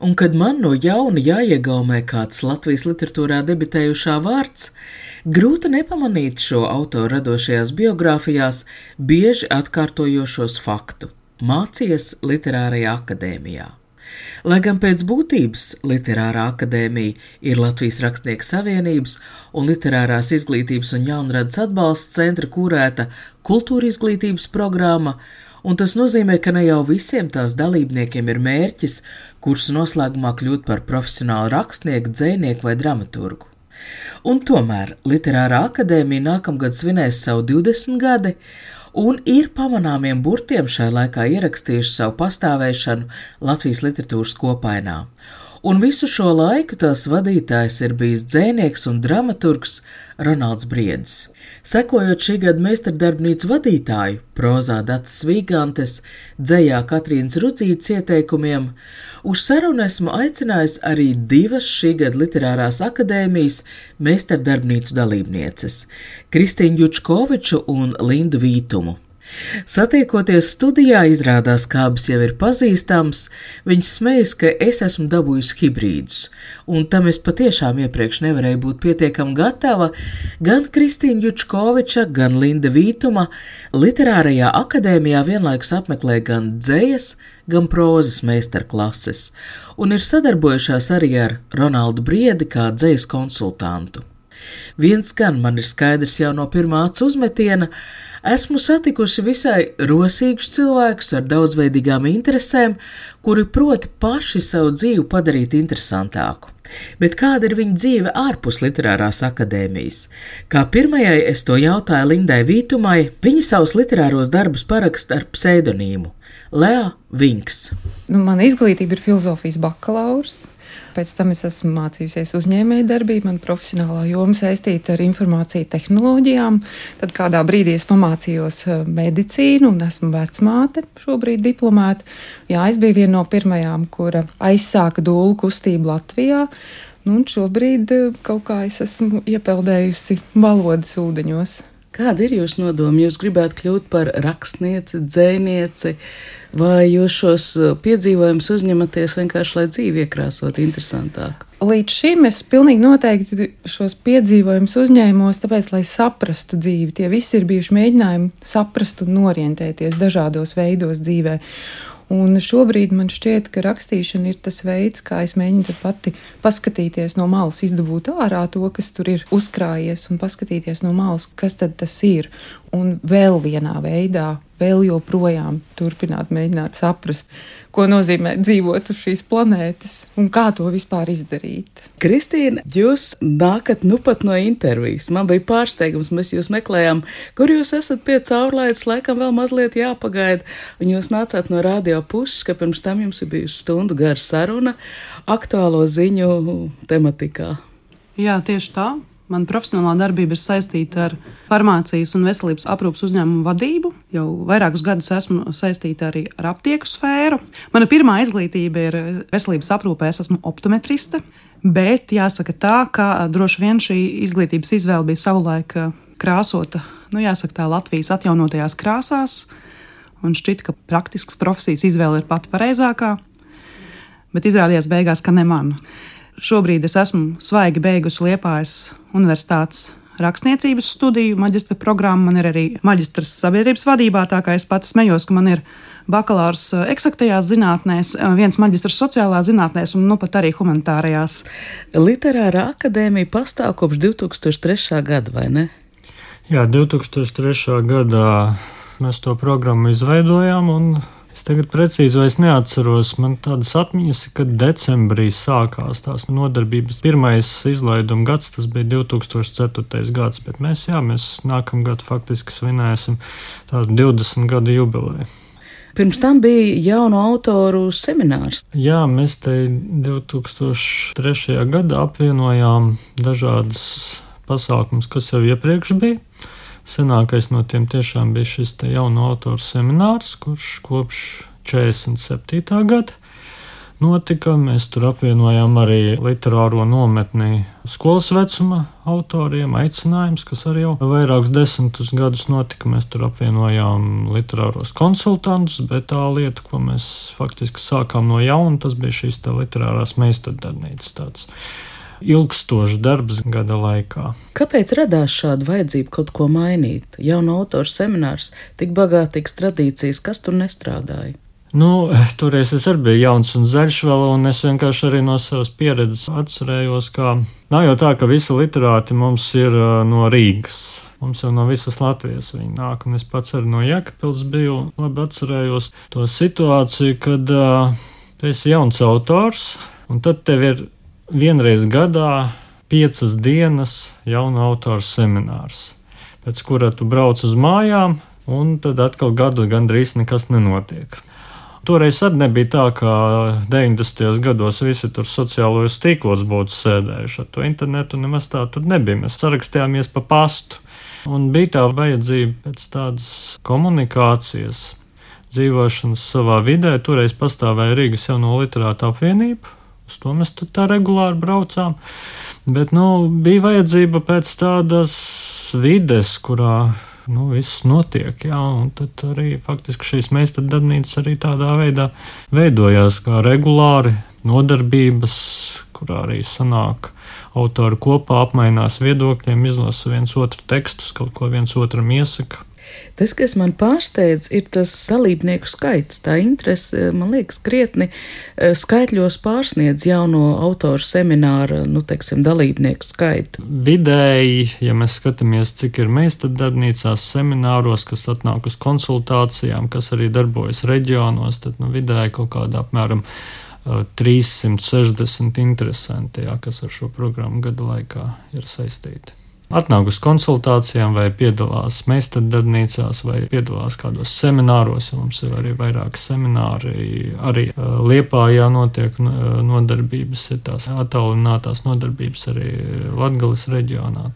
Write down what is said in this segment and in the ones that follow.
un kad man no jauna jāiegaumē kāds Latvijas literatūrā debitējušā vārds, grūti nepamanīt šo autoru radošajās biogrāfijās bieži atkārtojošos faktu - mācījies Literārajā akadēmijā. Lai gan pēc būtības Literārā akadēmija ir Latvijas Rakstnieku savienības un Literārās izglītības un jaunradas atbalsta centra kurēta kultūra izglītības programma, un tas nozīmē, ka ne jau visiem tās dalībniekiem ir mērķis, kurus noslēgumā kļūt par profesionālu rakstnieku, dzēnieku vai dramaturgu. Un tomēr Literārā akadēmija nākamgad svinēs savu 20 gadi, un ir pamanāmiem burtiem šai laikā ierakstījuši savu pastāvēšanu Latvijas literatūras kopainā. Un visu šo laiku tās vadītājs ir bijis dzēnieks un dramaturgs Ronalds Briedis. Sekojot šī gada meistardarbnīcu vadītāju, prozā Dats Vīgantes, dzējā Katrīnas Rudzītas ieteikumiem, uz sarunu esmu aicinājis arī divas šī gada literārās akadēmijas meistardarbnīcu dalībnieces - Kristīnu Jučkoviču un Lindu Vītumu. Satiekoties studijā, izrādās, ka abas jau ir pazīstamas. Viņas smejas, ka es esmu dabūjusi hibrīdus, un tam es patiešām iepriekš nevarēju būt pietiekami gatava. Gan Kristīna Jučkoviča, gan Linda Vītuma literārajā akadēmijā vienlaikus apmeklē gan dzējas, gan prozas meistarklases, un ir sadarbojušās arī ar Ronaldu Briedi kā dzējas konsultantu. Viens gan man ir skaidrs jau no pirmā acu uzmetiena, esmu satikusi visai rosīgus cilvēkus ar daudzveidīgām interesēm, kuri proti paši savu dzīvi padarīt interesantāku. Bet kāda ir viņa dzīve ārpus literārās akadēmijas? Kā pirmajai es to jautāju Lindai Vītumai, viņa savus literāros darbus paraksta ar pseidonīmu Lea Vinks. Nu, mana izglītība ir filozofijas bakalaurs. Pēc tam es esmu mācījusies uzņēmējdarbību, man profesionālā joma saistīta ar informāciju tehnoloģijām. Tad kādā brīdī es pamācījos eh, medicīnu un esmu vecmāte, šobrīd diplomāta. Jā, es biju viena no pirmajām, kura aizsāka dūlu kustību Latvijā. Nu, un šobrīd eh, kaut kā es esmu iepeldējusi valodas ūdeņos. Kāda ir jūsu nodoma? Jūs gribētu kļūt par rakstnieci, dzēnieci, vai jūs šos uh, piedzīvojumus uzņematies vienkārši, lai dzīvi iekrāsot interesantāk? Līdz šim es pilnīgi noteikti šos piedzīvojumus uzņēmos, tāpēc, lai saprastu dzīvi. Tie visi ir bijuši mēģinājumi saprast un orientēties dažādos veidos dzīvē. Un šobrīd man šķiet, ka rakstīšana ir tas veids, kā es mēģinu pati paskatīties no malas, izdabūt ārā to, kas tur ir uzkrājies, un paskatīties no malas, kas tas ir. Un vēl vienā veidā, vēl joprojām turpināt mēģināt saprast, ko nozīmē dzīvot uz šīs planētas un kā to vispār izdarīt. Kristīna, jūs nākat nu pat no intervijas. Man bija pārsteigums, mēs jūs meklējām, kur jūs esat pie caurlaides, laikam vēl mazliet jāpagaida. Un jūs nācāt no radio puses, ka pirms tam jums ir bijusi stundu gara saruna aktuālo ziņu tematikā. Jā, tieši tā. Mana profesionālā darbība ir saistīta ar farmācijas un veselības aprūpas uzņēmumu vadību. Jau vairākus gadus esmu saistīta arī ar aptieku sfēru. Mana pirmā izglītība ir veselības aprūpē, es esmu optometriste. Bet jāsaka tā, ka droši vien šī izglītības izvēle bija savulaik krāsota, nu, jāsaka tā, Latvijas atjaunotajās krāsās. Un šķiet, ka praktisks profesijas izvēle ir pati pareizākā. Bet izrādījās beigās, ka ne man. Šobrīd es esmu svaigi beigusi Liepājas Universitātes rakstniecības studiju, maģistra programmu. Man ir arī maģistrs sabiedrības vadībā, tā kā es pats smējos, ka man ir bakalaurs eksaktajās zinātnēs, viens maģistrs sociālā zinātnēs un nu pat arī humanitārajās. Literārā akadēmija pastāv kopš 2003. gada, vai ne? Jā, 2003. gadā mēs to programmu izveidojām un Es tagad precīzi vairs neatceros. Man tādas atmiņas, ka decembrī sākās tās nodarbības. Pirmais izlaiduma gads, tas bija 2004. gads, bet mēs, jā, mēs nākamgad faktiski svinēsim tādu 20 gadu jubileju. Pirms tam bija jaunu autoru seminārs. Jā, mēs te 2003. gadā apvienojām dažādas pasākums, kas jau iepriekš bija. Senākais no tiem tiešām bija šis jauno autoru seminārs, kurš kopš 47. gada notika. Mēs tur apvienojām arī literāro nometni skolas vecuma autoriem, aicinājums, kas arī jau vairākus desmitus gadus notika. Mēs tur apvienojām literāros konsultantus, bet tā lieta, ko mēs faktiski sākām no jauna, tas bija šīs literārās meistardarbnīcas tāds ilgstošs darbs gada laikā. Kāpēc radās šāda vajadzība kaut ko mainīt? Jauna autora seminārs, tik bagātīgs tradīcijas, kas tur nestrādāja? Nu, toreiz es arī biju jauns un zaļš vēl, un es vienkārši arī no savas pieredzes atcerējos, ka nav jau tā, ka visi literāti mums ir no Rīgas. Mums jau no visas Latvijas viņi nāk, un es pats arī no Jēkabils biju. Labi atcerējos to situāciju, kad uh, tu esi jauns autors, un tad tev ir vienreiz gadā piecas dienas jauna autora seminārs, pēc kura tu brauc uz mājām, un tad atkal gadu gandrīz nekas nenotiek. Toreiz arī nebija tā, ka 90. gados visi tur sociālajos tīklos būtu sēdējuši ar to internetu. Nemaz tā tur nebija. Mēs sarakstījāmies pa pastu. Un bija tā vajadzība pēc tādas komunikācijas, dzīvošanas savā vidē. Toreiz pastāvēja Rīgas jauno literātu apvienība. Uz to mēs tā regulāri braucām. Bet nu, bija vajadzība pēc tādas vides, kurā nu, viss notiek. Jā, un tad arī faktiski šīs meistardarbnīcas arī tādā veidā veidojās kā regulāri nodarbības, kurā arī sanāk autori kopā apmainās viedokļiem, izlasa viens otru tekstus, kaut ko viens otram iesaka. Tas, kas man pārsteidz, ir tas dalībnieku skaits. Tā interese, man liekas, krietni eh, skaitļos pārsniedz jauno autoru semināra, nu, teiksim, dalībnieku skaitu. Vidēji, ja mēs skatāmies, cik ir meistardarbnīcās, semināros, kas atnāk uz konsultācijām, kas arī darbojas reģionos, tad nu, vidēji kaut kādā apmēram 360 eh, interesanti, jā, kas ar šo programmu gada laikā ir saistīti atnāk uz konsultācijām, vai piedalās meistardarbnīcās, vai piedalās kādos semināros. Mums ir arī vairāki semināri. Arī Liepājā notiek nodarbības, ir tās attālinātās nodarbības arī Latgales reģionā.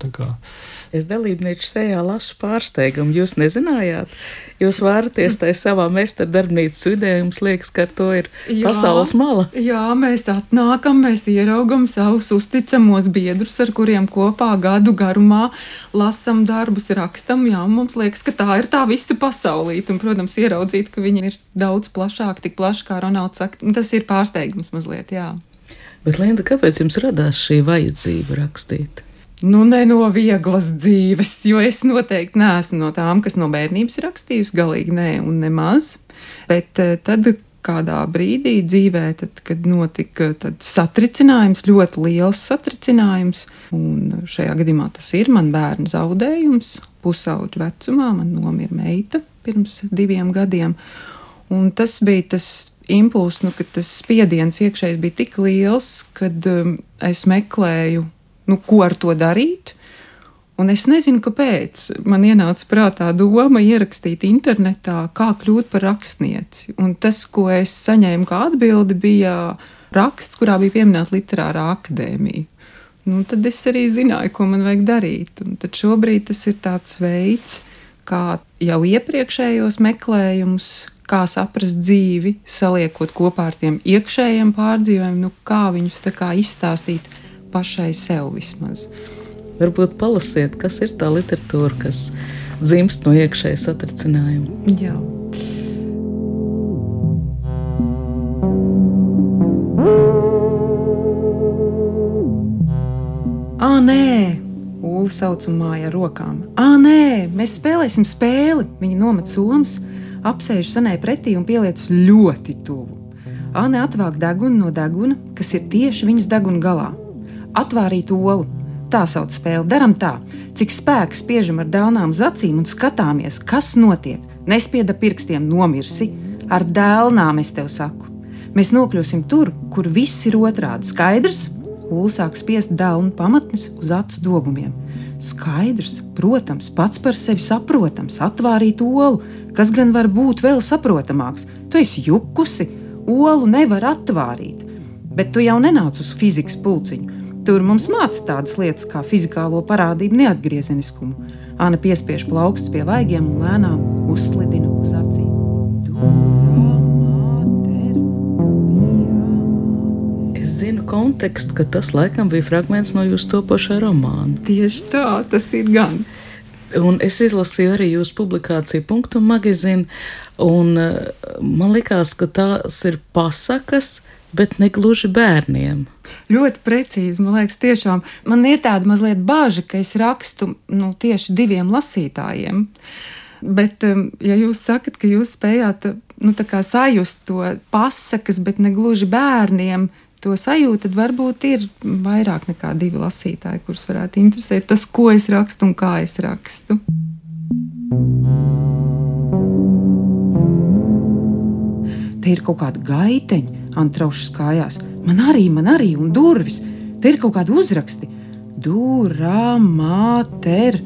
Es dalībnieku sejā lasu pārsteigumu. Jūs nezinājāt, jūs vāraties tajā savā meistardarbnīcas vidē, jums liekas, ka to ir jā, pasaules mala. Jā, mēs atnākam, mēs ieraugam savus uzticamos biedrus, ar kuriem kopā gadu garumā lasam darbus, rakstam. Jā, mums liekas, ka tā ir tā visa pasaulīte. Un, protams, ieraudzīt, ka viņi ir daudz plašāki, tik plaši kā Ronalds saka, tas ir pārsteigums mazliet, jā. Bet, Linda, kāpēc jums radās šī vajadzība rakstīt? Nu, ne no vieglas dzīves, jo es noteikti neesmu no tām, kas no bērnības rakstījusi, galīgi nē, un nemaz. Bet eh, tad, kādā brīdī dzīvē, tad, kad notika satricinājums, ļoti liels satricinājums, un šajā gadījumā tas ir man bērnu zaudējums, pusauģa vecumā, man nomira meita pirms diviem gadiem, un tas bija tas impulss, nu, ka tas spiediens iekšējs bija tik liels, kad um, es meklēju nu, ko ar to darīt. Un es nezinu, kāpēc. Man ienāca prātā doma ierakstīt internetā, kā kļūt par rakstnieci. Un tas, ko es saņēmu kā atbildi, bija raksts, kurā bija pieminēta literārā akadēmija. Nu, tad es arī zināju, ko man vajag darīt. Un tad šobrīd tas ir tāds veids, kā jau iepriekšējos meklējumus, kā saprast dzīvi, saliekot kopā ar tiem iekšējiem pārdzīvojumiem, nu, kā viņus kā izstāstīt pašai sev vismaz. Varbūt palasiet, kas ir tā literatūra, kas dzimst no iekšēja satricinājuma. Jā. Ā, nē, Ulu sauc un māja ar rokām. Ā, nē, mēs spēlēsim spēli. Viņa nomet somas, apsēž senai pretī un pieliec ļoti tuvu. Āne atvāk degunu no deguna, kas ir tieši viņas deguna galā atvārīt olu. Tā sauc spēle. Daram tā, cik spēks spiežam ar dēlnām acīm un skatāmies, kas notiek. Nespieda pirkstiem nomirsi, ar dēlnām es tev saku. Mēs nokļūsim tur, kur viss ir otrādi. Skaidrs, Ulu sāk spiest dēlnu pamatnes uz acu dobumiem. Skaidrs, protams, pats par sevi saprotams, atvārīt olu, kas gan var būt vēl saprotamāks. Tu esi jukusi, olu nevar atvārīt, bet tu jau nenāc uz fizikas pulciņu Tur mums māca tādas lietas kā fizikālo parādību neatgriezeniskumu. Anna piespiež plaukstus pie vaigiem un lēnām uzslidina uz acīm. Es zinu kontekstu, ka tas laikam bija fragments no jūsu topošā romāna. Tieši tā, tas ir gan. Un es izlasīju arī jūsu publikāciju punktu magazīnu, un eh, man likās, ka tās ir pasakas, bet ne gluži bērniem. Ļoti precīzi, man liekas, tiešām man ir tāda mazliet bāža, ka es rakstu nu, tieši diviem lasītājiem. Bet, um, ja jūs sakat, ka jūs spējāt nu, sajust to pasakas, bet ne gluži bērniem, to sajūtu, tad varbūt ir vairāk nekā divi lasītāji, kurus varētu interesēt tas, ko es rakstu un kā es rakstu. Te ir kaut kāda gaiteņa, Antraušas kājās. Man arī, man arī, un durvis. Te ir kaut kādi uzraksti. Durā, māter,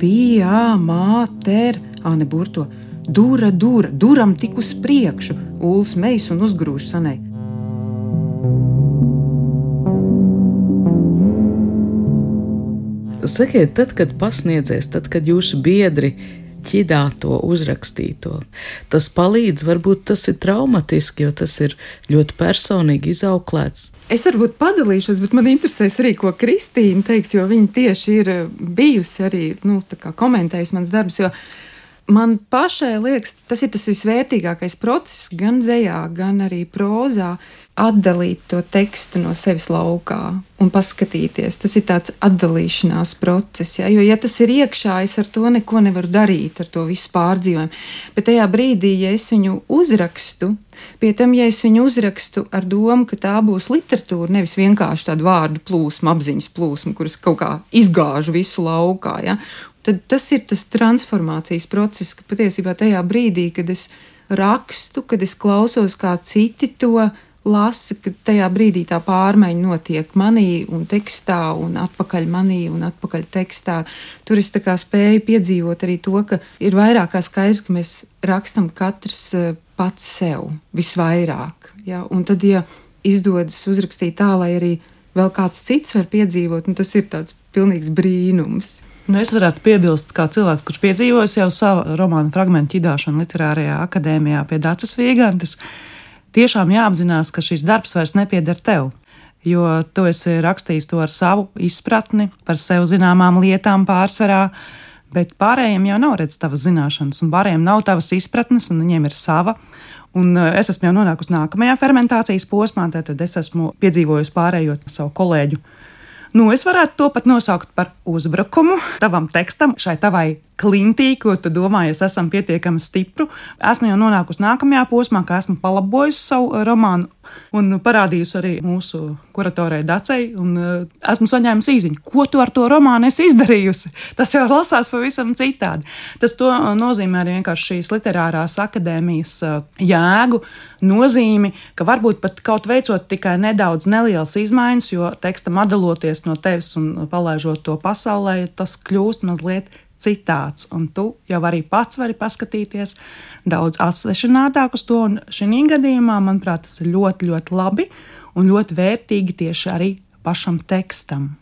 pijā, māter, Ane burto. Dura, dura, duram tik uz priekšu, Ulas meis un uzgrūž sanai. Sakiet, tad, kad pasniedzies, tad, kad jūsu biedri ķidāto, uzrakstīto, tas palīdz, varbūt tas ir traumatiski, jo tas ir ļoti personīgi izauklēts. Es varbūt padalīšos, bet man interesēs arī, ko Kristīna teiks, jo viņa tieši ir bijusi arī nu, komentējusi mans darbs. Man pašai liekas, tas ir tas visvērtīgākais process, gan dzējā, gan arī prozā, atdalīt to tekstu no sevis laukā un paskatīties. Tas ir tāds atdalīšanās process, ja? jo, ja tas ir iekšā, es ar to neko nevaru darīt, ar to visu pārdzīvojumu. Bet tajā brīdī, ja es viņu uzrakstu, pie tam, ja es viņu uzrakstu ar domu, ka tā būs literatūra, nevis vienkārši tāda vārdu plūsma, apziņas plūsma, kuras kaut kā izgāžu visu laukā, ja? Tad tas ir tas transformācijas process, ka patiesībā tajā brīdī, kad es rakstu, kad es klausos, kā citi to lasa, ka tajā brīdī tā pārmaiņa notiek manī un tekstā, un atpakaļ manī un atpakaļ tekstā. Tur es spēju piedzīvot arī to, ka ir vairāk kā skaidrs, ka mēs rakstam katrs eh, pats sev visvairāk. Ja? Un tad, ja izdodas uzrakstīt tā, lai arī vēl kāds cits var piedzīvot, nu, tas ir tāds pilnīgs brīnums. Nu, es varētu piebilst, kā cilvēks, kurš piedzīvojis jau savu romānu fragment ķidāšanu Literārajā akadēmijā pie Dācis Vīgantes, tiešām jāapzinās, ka šis darbs vairs nepieder tev. Jo tu esi rakstījis to ar savu izpratni par sev zināmām lietām pārsvarā, bet pārējiem jau nav redzams tavas zināšanas, un pārējiem nav tavas izpratnes, un viņiem ir sava. Un eh, es esmu jau nonākusi nākamajā fermentācijas posmā, tad es esmu piedzīvojusi pārējot savu kolēģu Nu, es varētu to pat nosaukt par uzbrukumu tavam tekstam, šai tavai klintī, ko tu domā, es esmu pietiekami stipru. Esmu jau nonākusi nākamajā posmā, kā esmu palabojusi savu romānu un parādījusi arī mūsu kuratorai Dacei. Un, uh, esmu saņēmusi īziņu, ko tu ar to romānu esi izdarījusi. Tas jau lasās pavisam citādi. Tas nozīmē arī vienkārši šīs literārās akadēmijas jēgu, nozīmi, ka varbūt pat kaut veicot tikai nedaudz nelielas izmaiņas, jo tekstam atdaloties no tevis un palaižot to pasaulē, tas kļūst mazliet citāds, un tu jau arī pats vari paskatīties daudz atsvešinātāk uz to. Un šī gadījumā, manuprāt, tas ir ļoti, ļoti labi un ļoti vērtīgi tieši arī pašam tekstam.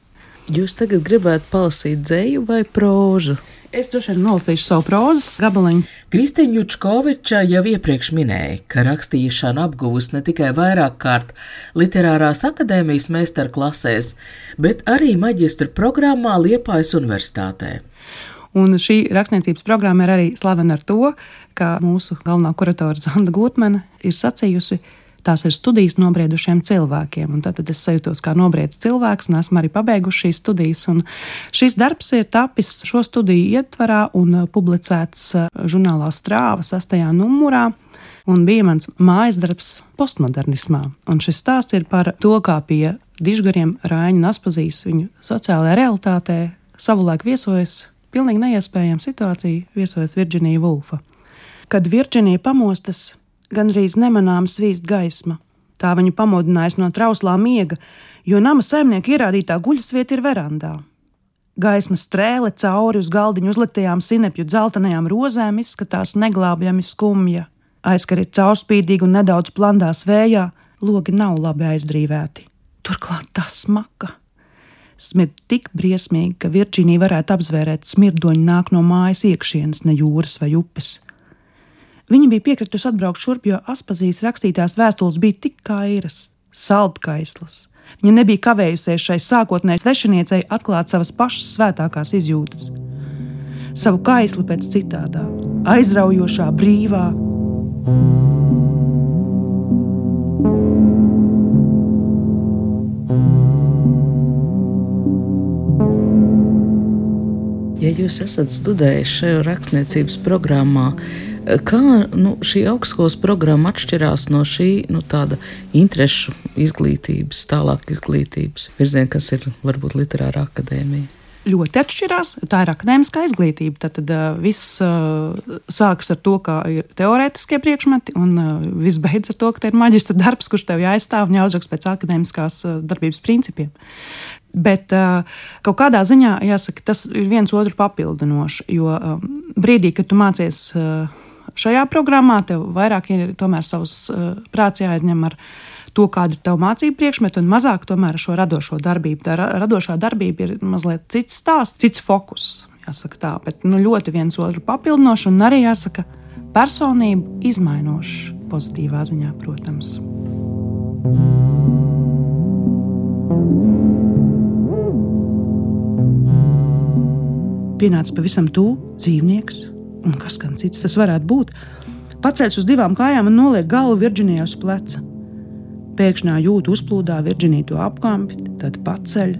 Jūs tagad gribētu palasīt dzēju vai prózu? Es droši vien nolasīšu savu prozas gabaliņu. Kristīna Jučkoviča jau iepriekš minēja, ka rakstīšana apguvusi ne tikai vairāk kārt literārās akadēmijas meistarklasēs, bet arī maģistra programmā Liepājas universitātē. Un šī rakstniecības programma ir arī slavena ar to, ka mūsu galvenā kuratore Zanda Gutmane ir sacījusi, tās ir studijas nobriedušiem cilvēkiem. Tad es sajūtos kā nobriedis cilvēks, un esmu arī pabeiguši šīs studijas. Un šis darbs ir tapis šo studiju ietvarā un publicēts uh, žurnālā Strāva sastajā numurā. Un bija mans mājas darbs postmodernismā. Un šis stāsts ir par to, kā pie dižgariem Rāņa un Aspazīs viņu sociālajā realitātē savulaik viesojas pilnīgi neiespējama situācija viesojas Virģinija Vulfa. Kad Virģinija pamostas, gandrīz nemanām svīst gaisma. Tā viņu pamodinājas no trauslā miega, jo nama saimnieka ierādītā guļasvieta ir verandā. Gaismas strēle cauri uz galdiņu uzliktajām sinepju dzeltenajām rozēm izskatās neglābjami skumja. Aizkari ir caurspīdīgi un nedaudz plandās vējā, logi nav labi aizdrīvēti. Turklāt tā smaka. Smird tik briesmīgi, ka Virģīnija varētu apzvērēt smirdoņu nāk no mājas iekšienes, ne jūras vai upes. Viņa bija piekritusi atbraukt šurp, jo Aspazīts rakstītās vēstules bija tik kairas, saldkaislas. Viņa nebija kavējusies šai sākotnēji svešiniecei atklāt savas pašas svētākās izjūtas. Savu kaisli pēc citādā, aizraujošā, brīvā. Ja jūs esat studējuši šajā rakstniecības programmā, kā nu, šī augstskolas programma atšķirās no šī nu, tāda interešu izglītības, tālāk izglītības virziena, kas ir varbūt literāra akadēmija? Ļoti atšķirās. Tā ir akadēmiskā izglītība. Tad, tad uh, viss uh, sākas ar to, ka ir teorētiskie priekšmeti, un uh, viss beidzas ar to, ka te ir maģistra darbs, kurš tev jāizstāv un jāuzraksta pēc akadēmiskās uh, darbības principiem. Bet uh, kaut kādā ziņā jāsaka, tas ir viens otru papildinoši. Jo um, brīdī, kad tu mācies uh, šajā programmā, tev vairāk ir tomēr savs uh, prāts jāizņem ar to, kāda ir tava mācību priekšmeta, un mazāk tomēr šo radošo darbību. Tā radošā darbība ir mazliet cits stāsts, cits fokus. Jāsaka tā, bet nu, ļoti viens otru papildinoši un arī jāsaka personību izmainošs pozitīvā ziņā, protams. Pienāca pavisam tuvu dzīvnieks, un kas gan cits tas varētu būt. Paceļš uz divām kājām un noliek galvu Virģinijai uz pleca. Pēkšņā jūtu uzplūdā Virģinija to apkampi, tad paceļ.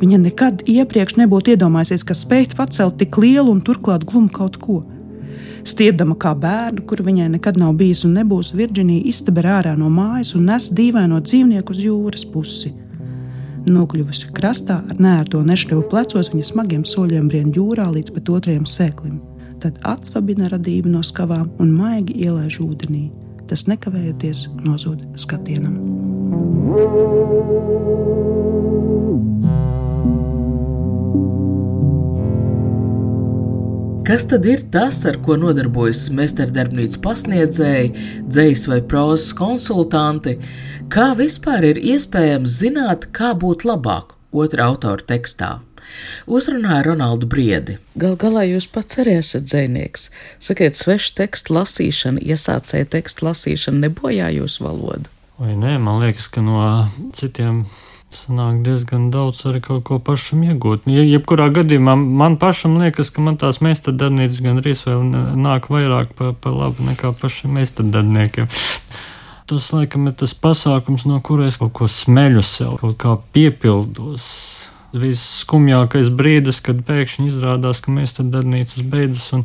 Viņa nekad iepriekš nebūtu iedomājusies, ka spēj pacelt tik lielu un turklāt glumu kaut ko. Stiepdama kā bērnu, kur viņai nekad nav bijis un nebūs, Virģinija izteber ārā no mājas un nes dīvaino dzīvnieku uz jūras pusi. Nokļuvusi krastā ar nērto nešļavu plecos, viņa smagiem soļiem brien jūrā līdz pat otrajam sēklim. Tad atsvabina radību no skavām un maigi ielaiž ūdenī tas nekavējoties nozūd skatienam. Kas tad ir tas, ar ko nodarbojas meistardarbnīcas pasniedzēji, dzīs vai prozas konsultanti? Kā vispār ir iespējams zināt, kā būt labāk otra autora tekstā? Uzrunāja Ronaldu Briedi. Gal galā jūs pats arī esat dzēnieks. Sakiet, svešu tekstu lasīšana, iesācēja tekstu lasīšana nebojā jūsu valodu. Vai nē, man liekas, ka no citiem sanāk diezgan daudz arī kaut ko pašam iegūt. Ja, jebkurā gadījumā man pašam liekas, ka man tās meistardarbnīcas gan arī vēl nāk vairāk pa, pa labu nekā pašiem meistardarbniekiem. Tas, laikam, ir tas pasākums, no kuras kaut ko smeļu sev, kaut kā piepildos visskumjākais brīdis, kad pēkšņi izrādās, ka mēs tad darbnīcas beidzas un,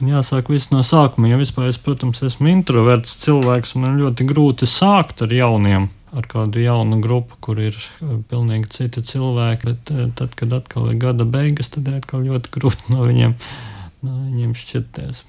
un jāsāk viss no sākuma. Jo vispār es, protams, esmu introverts cilvēks un man ļoti grūti sākt ar jauniem. Ar kādu jaunu grupu, kur ir eh, pilnīgi citi cilvēki, bet eh, tad, kad atkal ir gada beigas, tad ir atkal ļoti grūti no viņiem, no viņiem šķirties.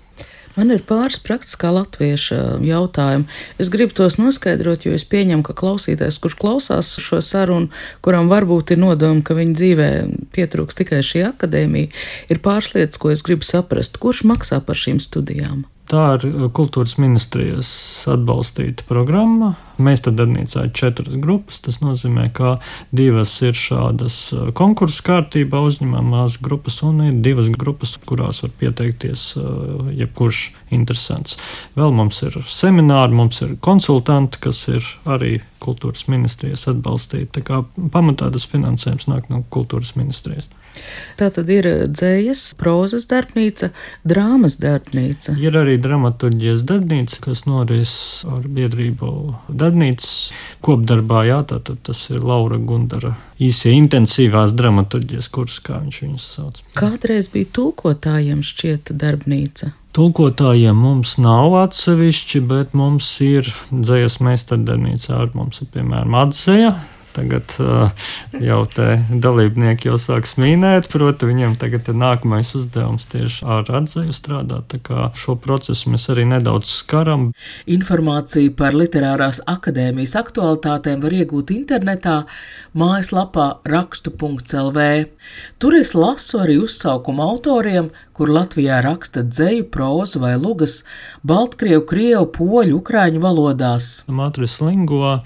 Man ir pāris praktiskā latvieša jautājumi. Es gribu tos noskaidrot, jo es pieņemu, ka klausītājs, kurš klausās šo sarunu, kuram varbūt ir nodoma, ka viņa dzīvē pietrūks tikai šī akadēmija, ir pāris lietas, ko es gribu saprast. Kurš maksā par šīm studijām? Tā ir uh, kultūras ministrijas atbalstīta programma. Mēs tad darbnīcā ir četras grupas. Tas nozīmē, ka divas ir šādas uh, konkursu kārtībā uzņemamās grupas, un ir divas grupas, kurās var pieteikties uh, jebkurš interesants. Vēl mums ir semināri, mums ir konsultanti, kas ir arī kultūras ministrijas atbalstīti. Tā kā pamatā tas finansējums nāk no kultūras ministrijas. Tā tad ir dzējas, prozas darbnīca, drāmas darbnīca. Ir arī dramaturģijas darbnīca, kas noris ar biedrību darbnīcas kopdarbā. Jā, tātad tas ir Laura Gundara īsie intensīvās dramaturģijas kurs, kā viņš viņus sauc. Kādreiz bija tulkotājiem šķieta darbnīca. Tulkotājiem mums nav atsevišķi, bet mums ir dzējas meistardarbnīca ar mums ir piemēram atzeja Tagad uh, jau te dalībnieki jau sāk smīnēt, proti, viņiem tagad ir nākamais uzdevums tieši ar atzīju strādāt. Tā kā šo procesu mēs arī nedaudz skaram. Informāciju par literārās akadēmijas aktualitātēm var iegūt internetā mājaslapā rakstu.lv. Tur es lasu arī uzsaukumu autoriem, kur Latvijā raksta dzēju, prózu vai lugas Baltkrievu, Krievu, Poļu, Ukrāņu valodās. Matris Lingua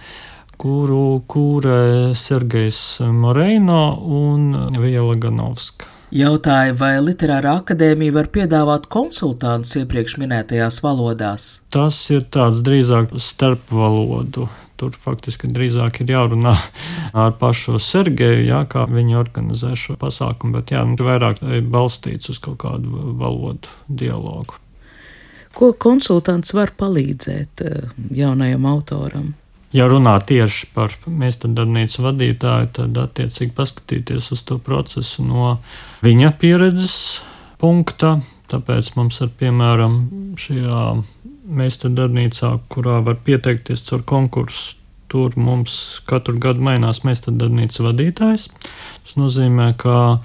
kuru kūrē Sergejs Moreino un Viela Ganovska. Jautāja, vai Literārā akadēmija var piedāvāt konsultantus iepriekš minētajās valodās? Tas ir tāds drīzāk starpvalodu Tur faktiski drīzāk ir jārunā ar pašu Sergeju, jā, kā viņi organizē šo pasākumu, bet jā, nu, vairāk balstīts uz kaut kādu valodu dialogu. Ko konsultants var palīdzēt eh, jaunajam autoram? Ja runā tieši par meistardarbnīcas vadītāju, tad attiecīgi paskatīties uz to procesu no viņa pieredzes punkta. Tāpēc mums ir piemēram šajā meistardarbnīcā, kurā var pieteikties caur konkursu. Tur mums katru gadu mainās meistardarbnīcas vadītājs. Tas nozīmē, ka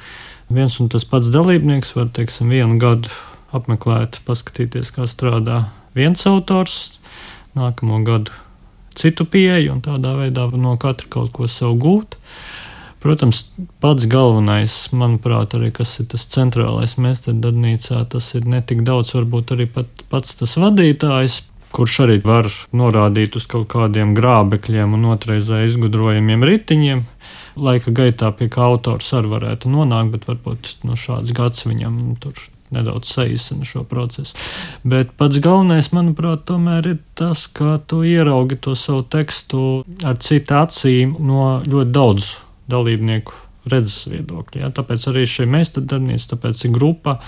viens un tas pats dalībnieks var, teiksim, vienu gadu apmeklēt, paskatīties, kā strādā viens autors, nākamo gadu citu pieeju un tādā veidā no katra kaut ko sev gūt. Protams, pats galvenais, manuprāt, arī kas ir tas centrālais meistardarbnīcā, tas ir ne tik daudz, varbūt arī pat, pats tas vadītājs, kurš arī var norādīt uz kaut kādiem grābekļiem un otrreizē izgudrojumiem ritiņiem. Laika gaitā pie kā autors arī varētu nonākt, bet varbūt no šāds gads viņam tur nedaudz saīsina šo procesu. Bet pats galvenais, manuprāt, tomēr ir tas, ka tu ieraugi to savu tekstu ar citu acīm no ļoti daudz dalībnieku redzes viedokļa. Ja? Tāpēc arī šī meistardarbnīca, tāpēc ir grupa.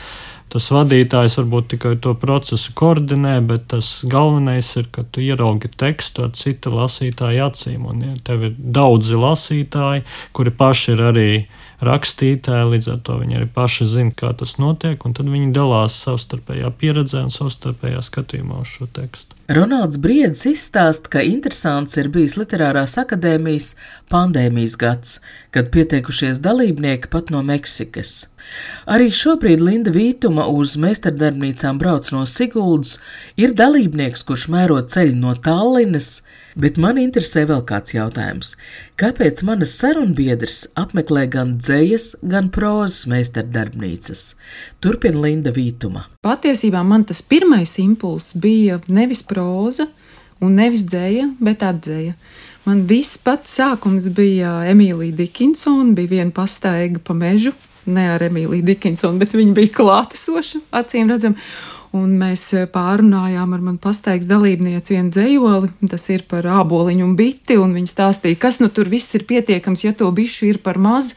Tas vadītājs varbūt tikai to procesu koordinē, bet tas galvenais ir, ka tu ieraugi tekstu ar cita lasītāja acīm. Un ja, tev ir daudzi lasītāji, kuri paši ir arī rakstītāji, līdz ar to viņi arī paši zina, kā tas notiek, un tad viņi dalās savstarpējā pieredzē un savstarpējā skatījumā uz šo tekstu. Ronalds Briedis izstāsta, ka interesants ir bijis Literārās akadēmijas pandēmijas gads, kad pieteikušies dalībnieki pat no Meksikas. Arī šobrīd Linda Vītuma uz meistardarbnīcām brauc no Siguldas, ir dalībnieks, kurš mēro ceļu no Tallinas, bet man interesē vēl kāds jautājums. Kāpēc manas sarunbiedrs apmeklē gan dzējas, gan prozas meistardarbnīcas? Turpina Linda Vītuma. Patiesībā man tas pirmais impulss bija nevis proza un nevis dzēja, bet atzēja. Man viss pats sākums bija Emīlija Dikinsona, bija viena pastaiga pa mežu, ne ar Emīliju Dikinsonu, bet viņa bija klātesoša, acīm redzam. Un mēs eh, pārunājām ar mani pastaigas dalībnieci vienu dzējoli, tas ir par āboliņu un biti, un viņa stāstīja, kas nu tur viss ir pietiekams, ja to bišu ir par maz.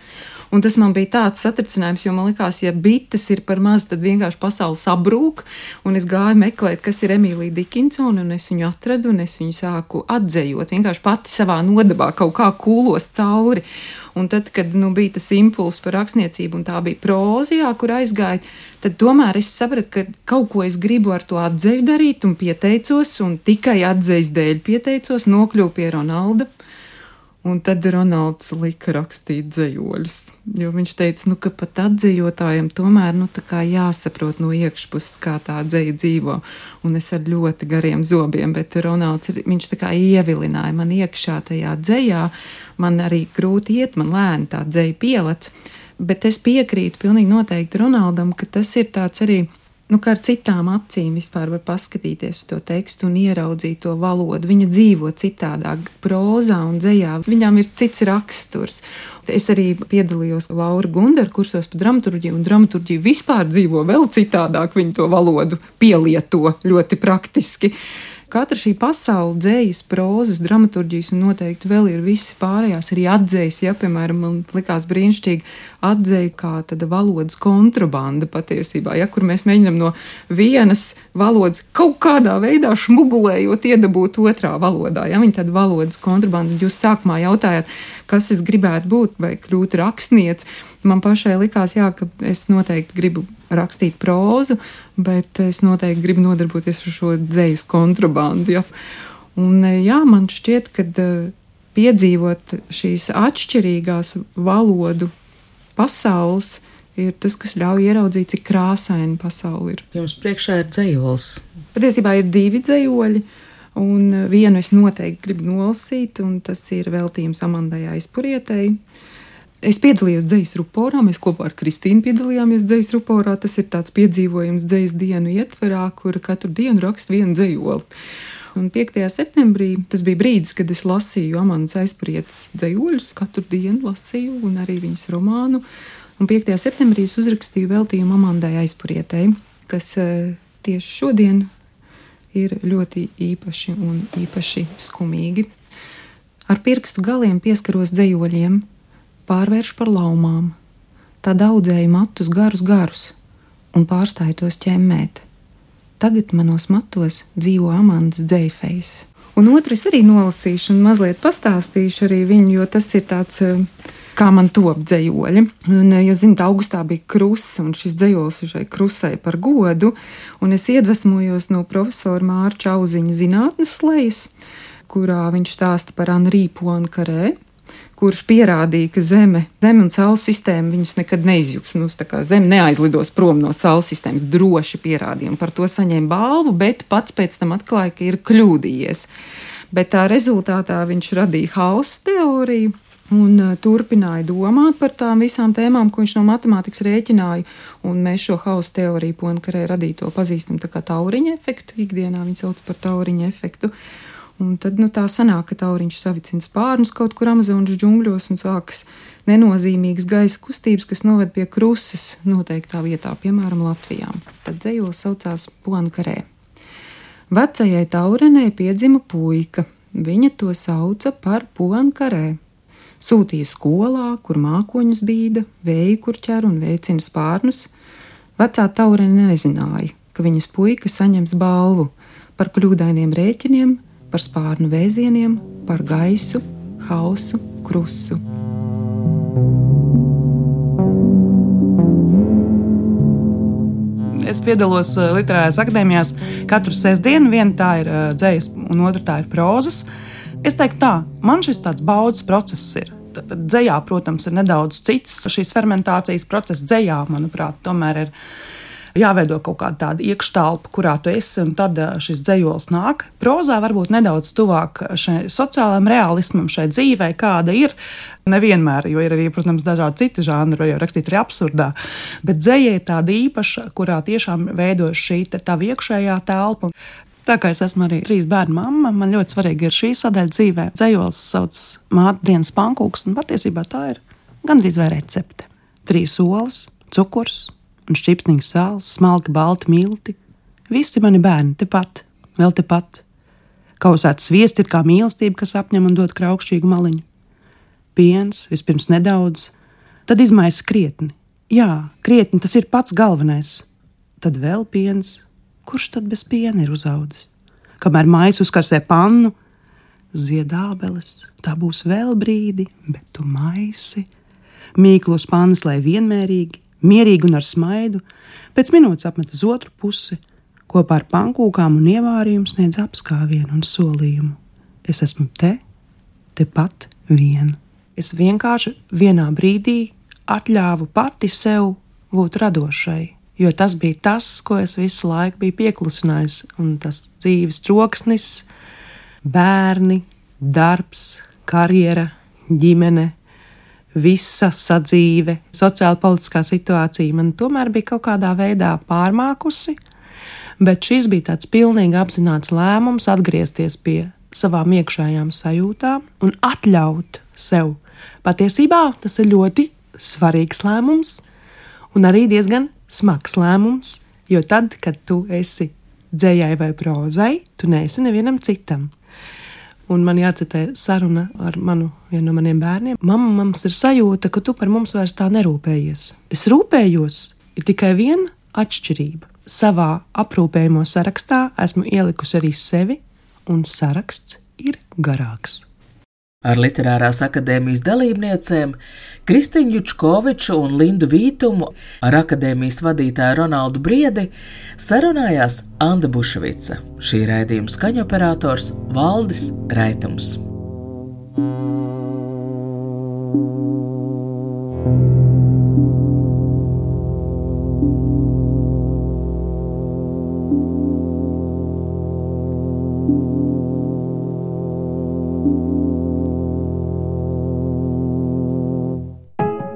Un tas man bija tāds satricinājums, jo man likās, ja bites ir par maz, tad vienkārši pasaule sabrūk. Un es gāju meklēt, kas ir Emīlija Dikinsona, un es viņu atradu, un es viņu sāku atzējot. Vienkārši pati savā nodabā kaut kā kūlos cauri. Un tad, kad nu, bija tas impulss par rakstniecību, un tā bija prozijā, kur aizgāja, tad tomēr es sapratu, ka kaut ko es gribu ar to atzīvi darīt, un pieteicos, un tikai atzīves dēļ pieteicos, nokļuvu pie Ronalda. Un tad Ronalds lika rakstīt dzējoļus. Jo viņš teica, nu, ka pat atzījotājiem tomēr nu, jāsaprot no iekšpuses, kā tā dzēja dzīvo. Un es ar ļoti gariem zobiem, bet Ronalds ir, viņš tā kā ievilināja man iekšā tajā dzējā. Man arī grūti iet, man lēni tā dzēja pielec. Bet es piekrītu pilnīgi noteikti Ronaldam, ka tas ir tāds arī nu, kā ar citām acīm vispār var paskatīties uz to tekstu un ieraudzīt to valodu. Viņa dzīvo citādāk, prozā un dzējā. Viņām ir cits raksturs. Es arī piedalījos Laura Gundara kursos par dramaturgiju, un dramaturgija vispār dzīvo vēl citādāk. Viņa to valodu pielieto ļoti praktiski. Katra šī pasaule, dzējas, prozas, dramaturgijas un noteikti vēl ir visi pārējās, arī atzējas, ja, piemēram, man likās brīnišķīgi atzēja kā tāda valodas kontrabanda patiesībā, ja, kur mēs mēģinam no vienas valodas kaut kādā veidā šmugulējot iedabūt otrā valodā. Ja, viņa tāda valodas kontrabanda, jūs sākumā jautājāt, kas es gribētu būt vai kļūt rakstniece. Man pašai likās, jā, ka es noteikti gribu rakstīt prózu, bet es noteikti gribu nodarboties ar šo dzīslu kontrabandu. Ja. Un, jā, man šķiet, ka eh, piedzīvot šīs atšķirīgās valodu pasaules ir tas, kas ļauj ieraudzīt, cik krāsaina pasaule ir. Jums priekšā ir dzējols. Patiesībā ir divi dzējoļi. Un vienu es noteikti gribu nolasīt, un tas ir veltījums Amandai Aizpurietei. Es piedalījos dzīslu ruporā, mēs kopā ar Kristīnu piedalījāmies dzīslu ruporā. Tas ir tāds piedzīvojums dzīslu dienu ietverā, kur katru dienu raksta vienu dzīslu. Un 5. septembrī tas bija brīdis, kad es lasīju Amanas aizprietas dzējuļus, katru dienu lasīju, un arī viņas romānu. Un 5. septembrī es uzrakstīju veltījumu Amandai aizprietei, kas eh, tieši šodien ir ļoti īpaši un īpaši skumīgi. Ar pirkstu galiem pieskaros dzējoļiem, pārvēršu par laumām, tā daudzēju matus garus garus un pārstāju tos ķemmēt. Tagad manos matos dzīvo Amandas dzēfējs. Un otru es arī nolasīšu un mazliet pastāstīšu arī viņu, jo tas ir tāds, eh, kā man top dzējoļi. Un, eh, jūs zināt, augustā bija krusts, un šis dzējols ir šai krusai par godu, un es iedvesmojos no profesora Mārča Auziņa zinātnes slējas, kurā viņš stāsta par Anrī Poinkarē, kurš pierādīja, ka Zeme, Zeme un Saules sistēma viņus nekad neizjūgs. Nu, Zeme neaizlidos prom no Saules sistēmas. Droši pierādījumi par to saņēma balvu, bet pats pēc tam atklāja, ka ir kļūdījies. Bet tā rezultātā viņš radīja hausa teoriju. Un uh, turpināja domāt par tām visām tēmām, ko viņš no matemātikas rēķināja. Un mēs šo hausa teoriju, Poinkarē radīto, pazīstam kā tauriņa efektu. Ikdienā viņi sauc par tauriņa efektu. Un tad nu, tā sanāk, ka tauriņš savicina spārnus kaut kur Amazonas džungļos un sākas nenozīmīgas gaisa kustības, kas noved pie krusas noteiktā vietā, piemēram, Latvijā. Tad dzējos saucās Poinkarē. Vecajai taurenei piedzima puika. Viņa to sauca par Poinkarē. Sūtīja skolā, kur mākoņus bīda, vēju kurķer un veicina spārnus. Vecā taurene nezināja, ka viņas puika saņems balvu par kļūdainiem rēķiniem, par spārnu vēzieniem, par gaisu, hausu, krusu. Es piedalos eh, literārās akadēmijās katru sestdienu. Viena tā ir uh, dzējas, un otra tā ir prozas. Es teiktu, tā, man šis tāds baudas process ir. Tad dzējā, protams, ir nedaudz cits. Šīs fermentācijas process dzējā, manuprāt, tomēr ir jāveido kaut kāda tāda iekštelpa, kurā tu esi, un tad eh, šis dzējols nāk. Prozā varbūt nedaudz tuvāk šai sociālajam realismam, šai dzīvei, kāda ir. Nevienmēr, jo ir arī, protams, dažādi citi žanri, var jau rakstīt arī absurdā. Bet dzēja ir tāda īpaša, kurā tiešām veidojas šī tā iekšējā telpa. Tā kā es esmu arī trīs bērnu mamma, man ļoti svarīgi ir šī sadaļa dzīvē. Dzējols sauc māte dienas pankūks, un patiesībā tā ir gandrīz vai recepte. Trīs olas, cukurs, un šķipsniņa sāls, smalki balti milti. Visi mani bērni tepat, vēl tepat. Kausēts sviests ir kā mīlestība, kas apņem un dod kraukšķīgu maliņu. Piens, vispirms nedaudz, tad izmaisa krietni. Jā, krietni tas ir pats galvenais. Tad vēl piens, kurš tad bez piena ir uzaudzis? Kamēr mājas uzkarsē pannu, ziedābeles, tā būs vēl brīdi, bet tu maisi. Mīklos pannas, lai vienmērīgi, mierīgi un ar smaidu, pēc minūtes apmet uz otru pusi, kopā ar pankūkām un ievārījumu sniedz apskāvienu un solījumu. Es esmu te, tepat vien. Es vienkārši vienā brīdī atļāvu pati sev būt radošai, jo tas bija tas, ko es visu laiku biju pieklusinājis, un tas dzīves troksnis, bērni, darbs, karjera, ģimene, visa sadzīve, sociāla politiskā situācija man tomēr bija kaut kādā veidā pārmākusi, bet šis bija tāds pilnīgi apzināts lēmums atgriezties pie savām iekšējām sajūtām un atļaut sev. Patiesībā tas ir ļoti svarīgs lēmums un arī diezgan smags lēmums, jo tad, kad tu esi dzējai vai prozai, tu neesi nevienam citam. Un man jācitē saruna ar manu, vienu no maniem bērniem. Mama, mums ir sajūta, ka tu par mums vairs tā nerūpējies. Es rūpējos, ir tikai viena atšķirība. Savā aprūpējumā sarakstā esmu ielikusi arī sevi, un saraksts ir garāks ar literārās akadēmijas dalībniecēm Kristiņu Čukoviču un Lindu Vītumu, ar akadēmijas vadītāju Ronaldu Briedi sarunājās Anna Bušvica, šī raidījuma skaņoperators Valdis Raitums.